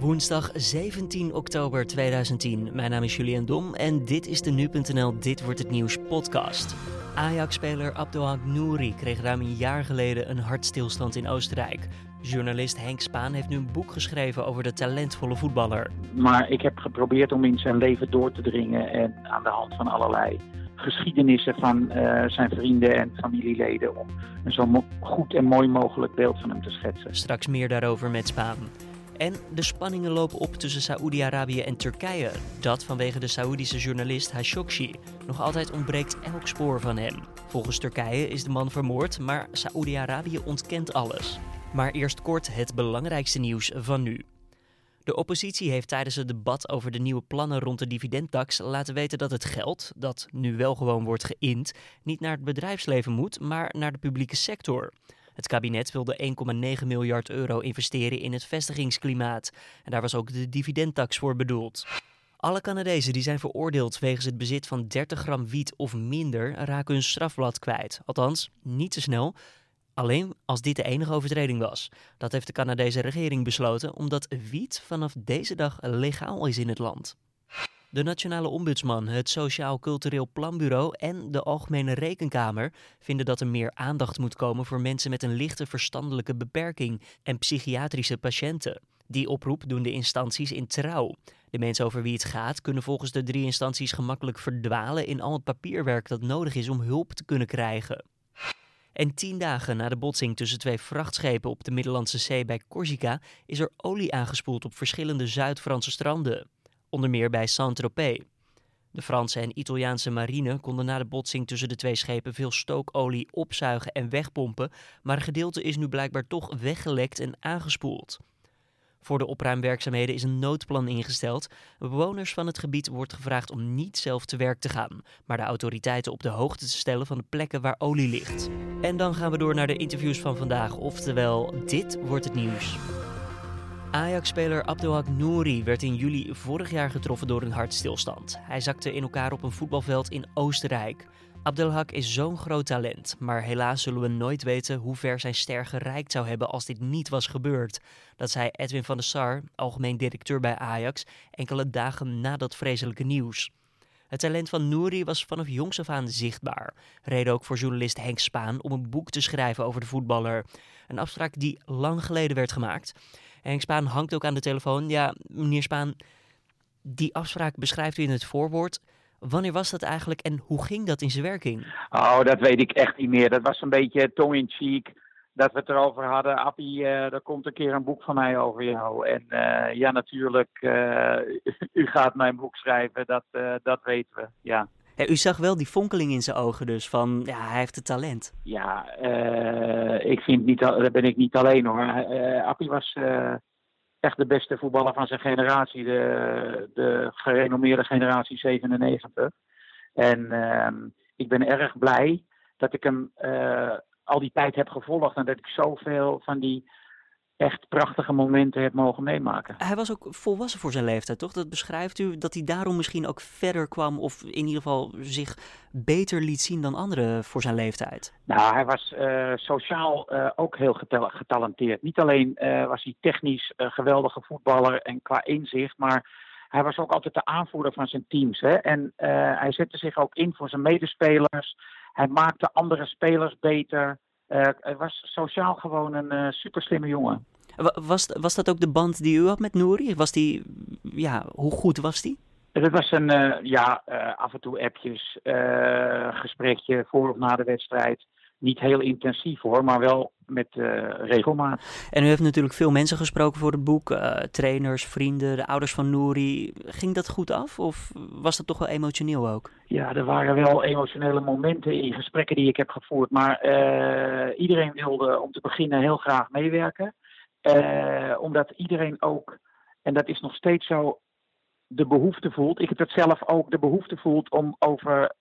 Woensdag 17 oktober 2010. Mijn naam is Julian Dom en dit is de Nu.nl Dit Wordt Het Nieuws podcast. Ajax-speler Abdelhak Nouri kreeg ruim een jaar geleden een hartstilstand in Oostenrijk. Journalist Henk Spaan heeft nu een boek geschreven over de talentvolle voetballer. Maar ik heb geprobeerd om in zijn leven door te dringen en aan de hand van allerlei geschiedenissen van uh, zijn vrienden en familieleden om een zo goed en mooi mogelijk beeld van hem te schetsen. Straks meer daarover met Spaan. En de spanningen lopen op tussen Saoedi-Arabië en Turkije. Dat vanwege de Saoedische journalist Khashoggi. Nog altijd ontbreekt elk spoor van hem. Volgens Turkije is de man vermoord, maar Saoedi-Arabië ontkent alles. Maar eerst kort het belangrijkste nieuws van nu. De oppositie heeft tijdens het debat over de nieuwe plannen rond de dividendtax laten weten dat het geld, dat nu wel gewoon wordt geïnd, niet naar het bedrijfsleven moet, maar naar de publieke sector. Het kabinet wilde 1,9 miljard euro investeren in het vestigingsklimaat. En daar was ook de dividendtax voor bedoeld. Alle Canadezen die zijn veroordeeld wegens het bezit van 30 gram wiet of minder raken hun strafblad kwijt. Althans, niet te snel. Alleen als dit de enige overtreding was. Dat heeft de Canadese regering besloten omdat wiet vanaf deze dag legaal is in het land. De Nationale Ombudsman, het Sociaal Cultureel Planbureau en de Algemene Rekenkamer vinden dat er meer aandacht moet komen voor mensen met een lichte verstandelijke beperking en psychiatrische patiënten. Die oproep doen de instanties in trouw. De mensen over wie het gaat kunnen volgens de drie instanties gemakkelijk verdwalen in al het papierwerk dat nodig is om hulp te kunnen krijgen. En tien dagen na de botsing tussen twee vrachtschepen op de Middellandse Zee bij Corsica is er olie aangespoeld op verschillende Zuid-Franse stranden onder meer bij Saint-Tropez. De Franse en Italiaanse marine konden na de botsing tussen de twee schepen veel stookolie opzuigen en wegpompen, maar een gedeelte is nu blijkbaar toch weggelekt en aangespoeld. Voor de opruimwerkzaamheden is een noodplan ingesteld. Bewoners van het gebied wordt gevraagd om niet zelf te werk te gaan, maar de autoriteiten op de hoogte te stellen van de plekken waar olie ligt. En dan gaan we door naar de interviews van vandaag, oftewel dit wordt het nieuws. Ajax-speler Abdelhak Nouri werd in juli vorig jaar getroffen door een hartstilstand. Hij zakte in elkaar op een voetbalveld in Oostenrijk. Abdelhak is zo'n groot talent, maar helaas zullen we nooit weten hoe ver zijn ster gereikt zou hebben als dit niet was gebeurd. Dat zei Edwin van der Sar, algemeen directeur bij Ajax, enkele dagen na dat vreselijke nieuws. Het talent van Nouri was vanaf jongs af aan zichtbaar. Reden ook voor journalist Henk Spaan om een boek te schrijven over de voetballer. Een afspraak die lang geleden werd gemaakt. Henk Spaan hangt ook aan de telefoon. Ja, meneer Spaan, die afspraak beschrijft u in het voorwoord. Wanneer was dat eigenlijk en hoe ging dat in zijn werking? Oh, dat weet ik echt niet meer. Dat was een beetje tong in cheek dat we het erover hadden. Appie, uh, er komt een keer een boek van mij over jou. En uh, ja, natuurlijk, uh, u gaat mijn boek schrijven, dat, dat weten we, ja. U zag wel die fonkeling in zijn ogen dus, van ja, hij heeft het talent. Ja, ik vind niet, daar ben ik niet alleen hoor. Appie was echt de beste voetballer van zijn generatie, de, de gerenommeerde generatie 97. En ehm, ik ben erg blij dat ik hem al die tijd heb gevolgd en dat ik zoveel van die echt prachtige momenten heb mogen meemaken. Hij was ook volwassen voor zijn leeftijd, toch? Dat beschrijft u dat hij daarom misschien ook verder kwam of in ieder geval zich beter liet zien dan anderen voor zijn leeftijd. Nou, hij was uh, sociaal uh, ook heel getalenteerd. Niet alleen uh, was hij technisch een geweldige voetballer en qua inzicht, maar hij was ook altijd de aanvoerder van zijn teams. Hè? En hij zette zich ook in voor zijn medespelers. Hij maakte andere spelers beter. Uh, hij was sociaal gewoon een uh, super slimme jongen. Was, was dat ook de band die u had met Nouri? Was die, ja, hoe goed was die? Het was een, uh, ja, af en toe appjes, gesprekje voor of na de wedstrijd niet heel intensief hoor, maar wel met regelmaat. En u heeft natuurlijk veel mensen gesproken voor het boek, trainers, vrienden, de ouders van Nouri. Ging dat goed af of was dat toch wel emotioneel ook? Ja, er waren wel emotionele momenten in gesprekken die ik heb gevoerd, maar iedereen wilde om te beginnen heel graag meewerken. Omdat iedereen ook, en dat is nog steeds zo, de behoefte voelt, ik heb het zelf ook, de behoefte voelt om over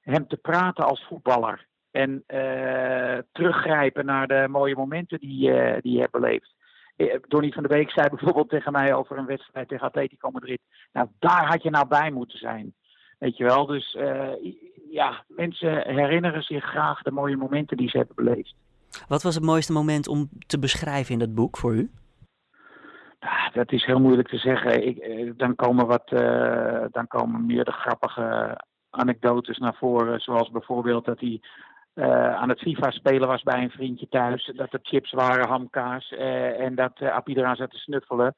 hem te praten als voetballer. En uh, teruggrijpen naar de mooie momenten die, die je hebt beleefd. Eh, Donny van de Beek zei bijvoorbeeld tegen mij over een wedstrijd tegen Atletico Madrid. Nou, daar had je nou bij moeten zijn. Weet je wel, dus ja, mensen herinneren zich graag de mooie momenten die ze hebben beleefd. Wat was het mooiste moment om te beschrijven in dat boek voor u? Ah, dat is heel moeilijk te zeggen. Ik, dan, komen wat, dan komen meer de grappige anekdotes naar voren. Zoals bijvoorbeeld dat hij aan het FIFA spelen was bij een vriendje thuis. Dat er chips waren, hamkaas. en dat uh, eraan zat te snuffelen.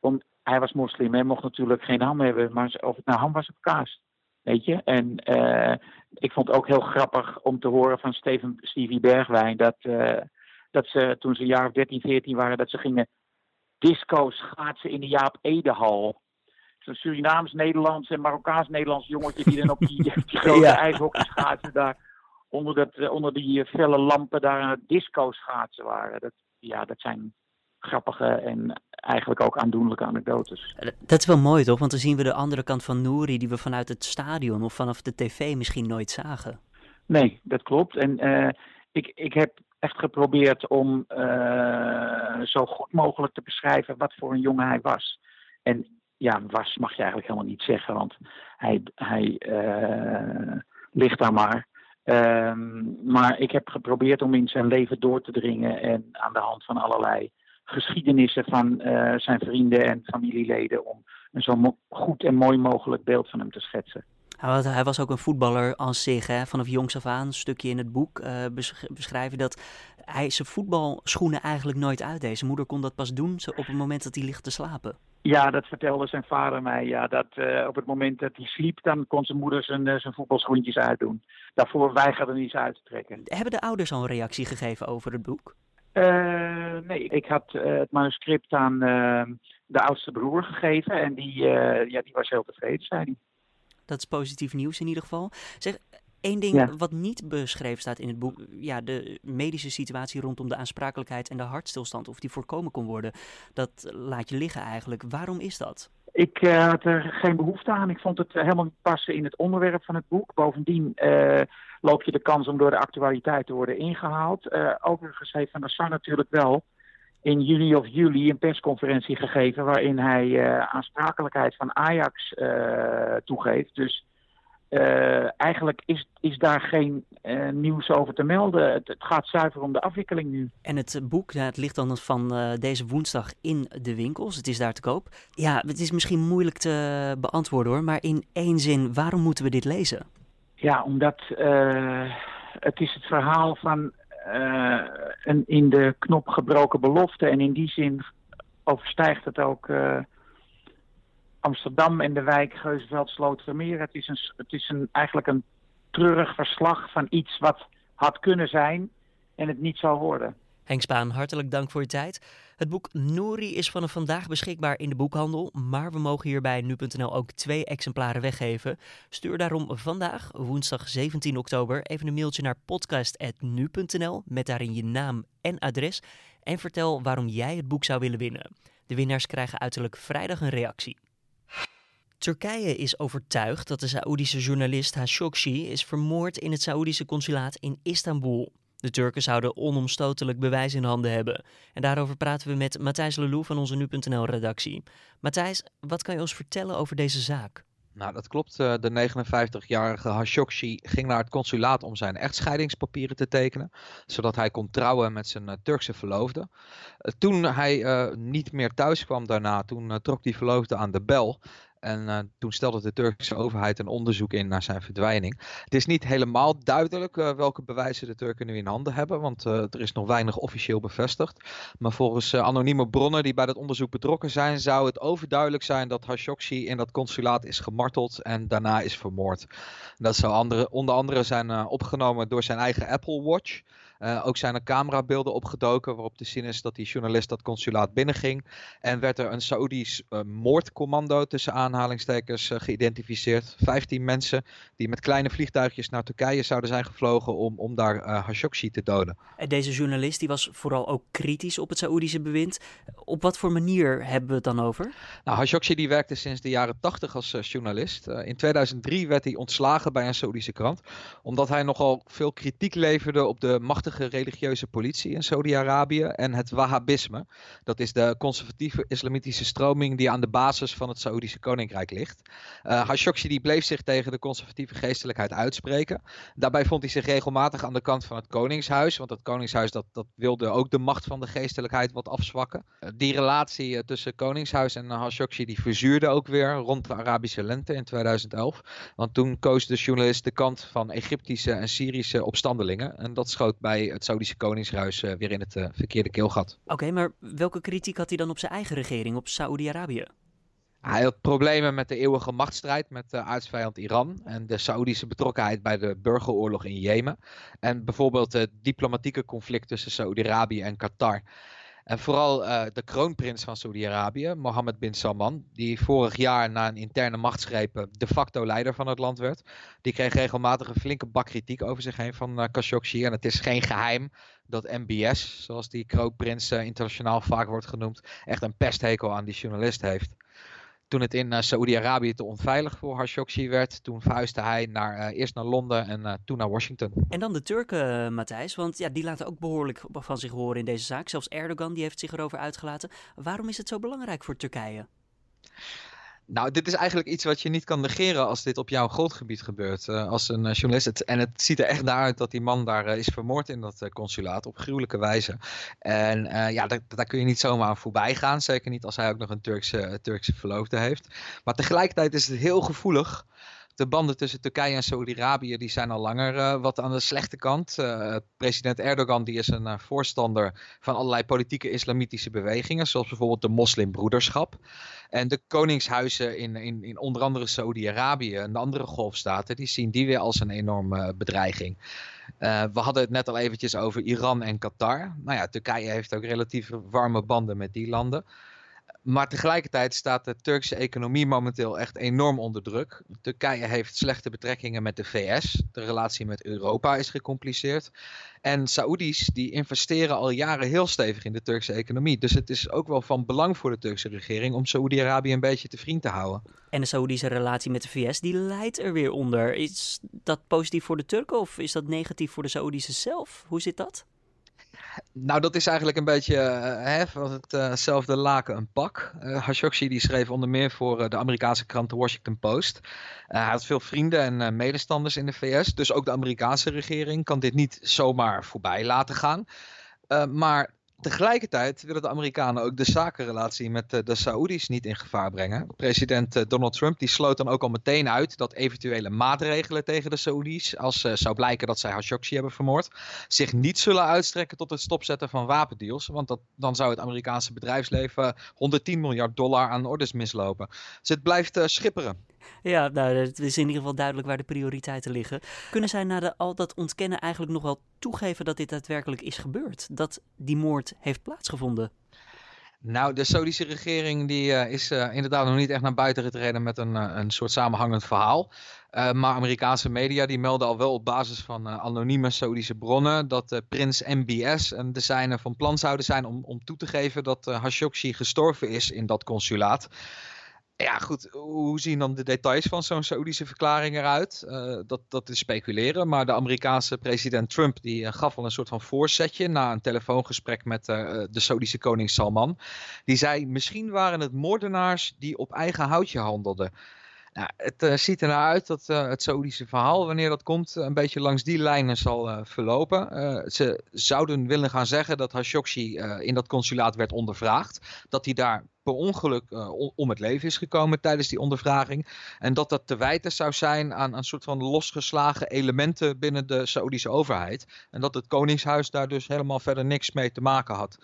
Om, hij was moslim en mocht natuurlijk geen ham hebben. Maar of het nou ham was of kaas. Weet je? En uh, ik vond het ook heel grappig om te horen van Steven, Stevie Bergwijn dat, uh, dat ze toen ze een jaar of 13, 14 waren, dat ze gingen disco schaatsen in de Jaap Edehal. Zo'n Surinaams-Nederlands en Marokkaans-Nederlands jongetje die dan op die, die grote ja. schaatsen daar onder, dat, uh, onder die felle lampen daar aan het disco schaatsen waren. Dat, ja, dat zijn grappige en eigenlijk ook aandoenlijke anekdotes. Dat is wel mooi toch? Want dan zien we de andere kant van Nouri die we vanuit het stadion of vanaf de tv misschien nooit zagen. Nee, dat klopt. En uh, ik, ik heb echt geprobeerd om uh, zo goed mogelijk te beschrijven wat voor een jongen hij was. En ja, was mag je eigenlijk helemaal niet zeggen, want hij, hij uh, ligt daar maar. Um, maar ik heb geprobeerd om in zijn leven door te dringen en aan de hand van allerlei geschiedenissen van uh, zijn vrienden en familieleden om een zo goed en mooi mogelijk beeld van hem te schetsen. Hij was ook een voetballer als zich, hè? vanaf jongs af aan, een stukje in het boek uh, beschrijven dat hij zijn voetbalschoenen eigenlijk nooit uitdeed. Zijn moeder kon dat pas doen op het moment dat hij ligt te slapen. Ja, dat vertelde zijn vader mij. Ja, dat uh, op het moment dat hij sliep, dan kon zijn moeder zijn, uh, zijn voetbalschoentjes uitdoen. Daarvoor weigerde hij ze uit te trekken. Hebben de ouders al een reactie gegeven over het boek? Uh, nee, ik had uh, het manuscript aan uh, de oudste broer gegeven en die, ja, die was heel tevreden, zei hij. Dat is positief nieuws in ieder geval. Zeg, één ding ja. wat niet beschreven staat in het boek, ja, de medische situatie rondom de aansprakelijkheid en de hartstilstand, of die voorkomen kon worden, dat laat je liggen eigenlijk. Waarom is dat? Ik uh, had er geen behoefte aan. Ik vond het helemaal niet passen in het onderwerp van het boek. Bovendien uh, loop je de kans om door de actualiteit te worden ingehaald. Uh, overigens heeft Van der Sar natuurlijk wel in juni of juli een persconferentie gegeven... waarin hij aansprakelijkheid van Ajax toegeeft. Dus uh, eigenlijk is, is daar geen uh, nieuws over te melden. Het, het, gaat zuiver om de afwikkeling nu. En het boek, ja, het ligt dan van uh, deze woensdag in de winkels. Het is daar te koop. Ja, het is misschien moeilijk te beantwoorden hoor, maar in één zin, waarom moeten we dit lezen? Ja, omdat het is het verhaal van een in de knop gebroken belofte. En in die zin overstijgt het ook Amsterdam en de wijk Geusveld Slotermeer. Het is, een, het is een, eigenlijk een treurig verslag van iets wat had kunnen zijn en het niet zal worden. Henk Spaan, hartelijk dank voor je tijd. Het boek Nouri is vanaf vandaag beschikbaar in de boekhandel, maar we mogen hier bij nu.nl ook twee exemplaren weggeven. Stuur daarom vandaag, woensdag 17 oktober, even een mailtje naar podcast.nu.nl met daarin je naam en adres en vertel waarom jij het boek zou willen winnen. De winnaars krijgen uiterlijk vrijdag een reactie. Turkije is overtuigd dat de Saoedische journalist Khashoggi is vermoord in het Saoedische consulaat in Istanbul. De Turken zouden onomstotelijk bewijs in handen hebben. En daarover praten we met Matthijs Lelou van onze Nu.nl-redactie. Matthijs, wat kan je ons vertellen over deze zaak? Nou, dat klopt. De 59-jarige Khashoggi ging naar het consulaat om zijn echtscheidingspapieren te tekenen, zodat hij kon trouwen met zijn Turkse verloofde. Toen hij uh, niet meer thuis kwam daarna, toen trok die verloofde aan de bel en uh, toen stelde de Turkse overheid een onderzoek in naar zijn verdwijning. Het is niet helemaal duidelijk uh, welke bewijzen de Turken nu in handen hebben, want uh, er is nog weinig officieel bevestigd. Maar volgens anonieme bronnen die bij dat onderzoek betrokken zijn, zou het overduidelijk zijn dat Khashoggi in dat consulaat is gemarteld en daarna is vermoord. Dat zou andere, onder andere zijn opgenomen door zijn eigen Apple Watch. Uh, ook zijn er camerabeelden opgedoken waarop te zien is dat die journalist dat consulaat binnenging. En werd er een Saoedisch uh, moordcommando tussen aanhalingstekens uh, geïdentificeerd. 15 mensen die met kleine vliegtuigjes naar Turkije zouden zijn gevlogen om, om daar Khashoggi te doden. En deze journalist die was vooral ook kritisch op het Saoedische bewind. Op wat voor manier hebben we het dan over? Nou, Khashoggi die werkte sinds de jaren 80 als journalist. in 2003 werd hij ontslagen bij een Saoedische krant. Omdat hij nogal veel kritiek leverde op de machtige machtige religieuze politie in Saudi-Arabië en het Wahhabisme. Dat is de conservatieve islamitische stroming die aan de basis van het Saoedische koninkrijk ligt. Uh, Khashoggi die bleef zich tegen de conservatieve geestelijkheid uitspreken. Daarbij vond hij zich regelmatig aan de kant van het koningshuis, want het koningshuis dat, dat wilde ook de macht van de geestelijkheid wat afzwakken. Uh, die relatie tussen koningshuis en Khashoggi die verzuurde ook weer rond de Arabische lente in 2011. Want toen koos de journalist de kant van Egyptische en Syrische opstandelingen. En dat schoot bij het Saudische Koningshuis uh, weer in het uh, verkeerde keelgat. Oké, maar welke kritiek had hij dan op zijn eigen regering, op Saoedi-Arabië? Hij had problemen met de eeuwige machtsstrijd met de aardsvijand Iran en de Saoedische betrokkenheid bij de burgeroorlog in Jemen. En bijvoorbeeld het diplomatieke conflict tussen Saoedi-Arabië en Qatar. En vooral uh, de kroonprins van Saudi-Arabië, Mohammed bin Salman, die vorig jaar na een interne machtsgreep de facto leider van het land werd, die kreeg regelmatig een flinke bak kritiek over zich heen van uh, Khashoggi. En het is geen geheim dat MBS, zoals die kroonprins internationaal vaak wordt genoemd, echt een pesthekel aan die journalist heeft toen het in uh, Saoedi-Arabië te onveilig voor Khashoggi werd, toen verhuisde hij naar, uh, eerst naar Londen en uh, toen naar Washington. En dan de Turken, Matthijs, want ja, die laten ook behoorlijk van zich horen in deze zaak. Zelfs Erdogan die heeft zich erover uitgelaten. Waarom is het zo belangrijk voor Turkije? Nou, dit is eigenlijk iets wat je niet kan negeren als dit op jouw grondgebied gebeurt. Uh, als een uh, journalist. en het ziet er echt naar uit dat die man daar uh, is vermoord in dat consulaat op gruwelijke wijze. En ja, daar, daar, kun je niet zomaar voorbij gaan. Zeker niet als hij ook nog een Turkse, Turkse verloofde heeft. Maar tegelijkertijd is het heel gevoelig de banden tussen Turkije en Saudi-Arabië die zijn al langer uh, wat aan de slechte kant. Uh, president Erdogan die is een uh, voorstander van allerlei politieke islamitische bewegingen, zoals bijvoorbeeld de moslimbroederschap. En de koningshuizen in, in, in onder andere Saudi-Arabië en de andere golfstaten, die zien die weer als een enorme bedreiging. we hadden het net al eventjes over Iran en Qatar. Nou ja, Turkije heeft ook relatief warme banden met die landen. Maar tegelijkertijd staat de Turkse economie momenteel echt enorm onder druk. Turkije heeft slechte betrekkingen met de VS. De relatie met Europa is gecompliceerd. En Saoedi's die investeren al jaren heel stevig in de Turkse economie. Dus het is ook wel van belang voor de Turkse regering om Saoedi-Arabië een beetje te vriend te houden. En de Saoedische relatie met de VS die leidt er weer onder. Is dat positief voor de Turken of is dat negatief voor de Saoedische zelf? Hoe zit dat? Nou, dat is eigenlijk een beetje uh, hè, van hetzelfde uh laken een pak. Uh, die schreef onder meer voor de Amerikaanse krant The Washington Post. hij had veel vrienden en medestanders in de VS. Dus ook de Amerikaanse regering kan dit niet zomaar voorbij laten gaan. maar Tegelijkertijd willen de Amerikanen ook de zakenrelatie met de, de Saoedi's niet in gevaar brengen. President eh, Donald Trump die sloot dan ook al meteen uit dat eventuele maatregelen tegen de Saoedi's, als uh, zou blijken dat zij Khashoggi hebben vermoord, zich niet zullen uitstrekken tot het stopzetten van wapendeals. Want dat, dan zou het Amerikaanse bedrijfsleven 110 miljard dollar aan orders mislopen. Dus het blijft schipperen. Ja, nou, het is in ieder geval duidelijk waar de prioriteiten liggen. Kunnen zij na de, al dat ontkennen eigenlijk nog wel toegeven dat dit daadwerkelijk is gebeurd? Dat die moord heeft plaatsgevonden? Nou, de Saudische regering die, uh, is uh, inderdaad nog niet echt naar buiten getreden met een, uh, een soort samenhangend verhaal. maar Amerikaanse media die melden al wel op basis van anonieme Saudische bronnen dat prins MBS en de zijnen van plan zouden zijn om, om toe te geven dat Khashoggi gestorven is in dat consulaat. Ja, goed. Hoe zien dan de details van zo'n Saoedische verklaring eruit? Uh, dat, dat is speculeren. Maar de Amerikaanse president Trump die uh, gaf al een soort van voorzetje na een telefoongesprek met uh, de Saoedische koning Salman. Die zei: misschien waren het moordenaars die op eigen houtje handelden. Nou, het uh, ziet er naar uit dat uh, het Saoedische verhaal, wanneer dat komt, een beetje langs die lijnen zal verlopen. ze zouden willen gaan zeggen dat Khashoggi in dat consulaat werd ondervraagd. Dat hij daar per ongeluk om het leven is gekomen tijdens die ondervraging. En dat dat te wijten zou zijn aan een soort van losgeslagen elementen binnen de Saoedische overheid. En dat het Koningshuis daar dus helemaal verder niks mee te maken had.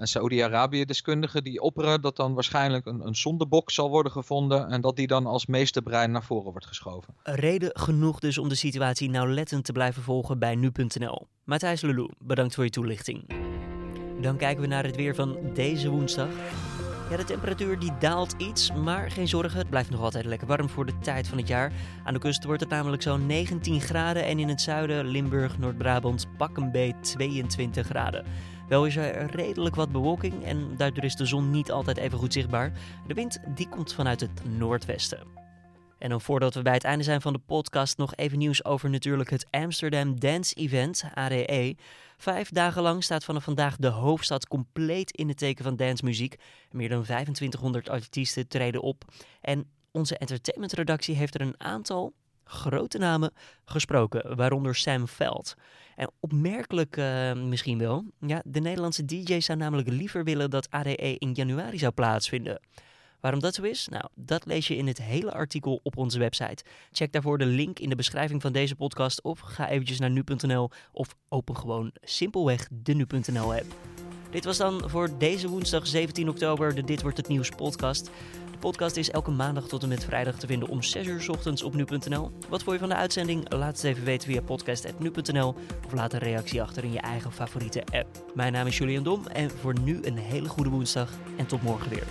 En Saudi-Arabië-deskundigen die opperen dat dan waarschijnlijk een, een zondebok zal worden gevonden en dat die dan als meesterbrein naar voren wordt geschoven. Reden genoeg dus om de situatie nauwlettend te blijven volgen bij nu.nl. Matthijs Lulu, bedankt voor je toelichting. Dan kijken we naar het weer van deze woensdag. Ja, de temperatuur die daalt iets, maar geen zorgen, het blijft nog altijd lekker warm voor de tijd van het jaar. Aan de kust wordt het namelijk zo'n 19 graden en in het zuiden, Limburg, Noord-Brabant, pak een beet 22 graden. Wel is er redelijk wat bewolking en daardoor is de zon niet altijd even goed zichtbaar. De wind die komt vanuit het noordwesten. En dan voordat we bij het einde zijn van de podcast, nog even nieuws over natuurlijk het Amsterdam Dance Event, ADE. Vijf dagen lang staat vanaf vandaag de hoofdstad compleet in het teken van dancemuziek. Meer dan 2500 artiesten treden op. En onze entertainmentredactie heeft er een aantal grote namen gesproken, waaronder Sam Veld. En opmerkelijk uh, misschien wel, ja, de Nederlandse DJ zou namelijk liever willen dat ADE in januari zou plaatsvinden. Waarom dat zo is? Nou, dat lees je in het hele artikel op onze website. Check daarvoor de link in de beschrijving van deze podcast of ga eventjes naar nu.nl of open gewoon simpelweg de nu.nl app. Dit was dan voor deze woensdag 17 oktober de Dit Wordt Het Nieuws podcast. De podcast is elke maandag tot en met vrijdag te vinden om 6 uur ochtends op nu.nl. Wat vond je van de uitzending? Laat het even weten via podcast.nu.nl of laat een reactie achter in je eigen favoriete app. Mijn naam is Julian Dom en voor nu een hele goede woensdag en tot morgen weer.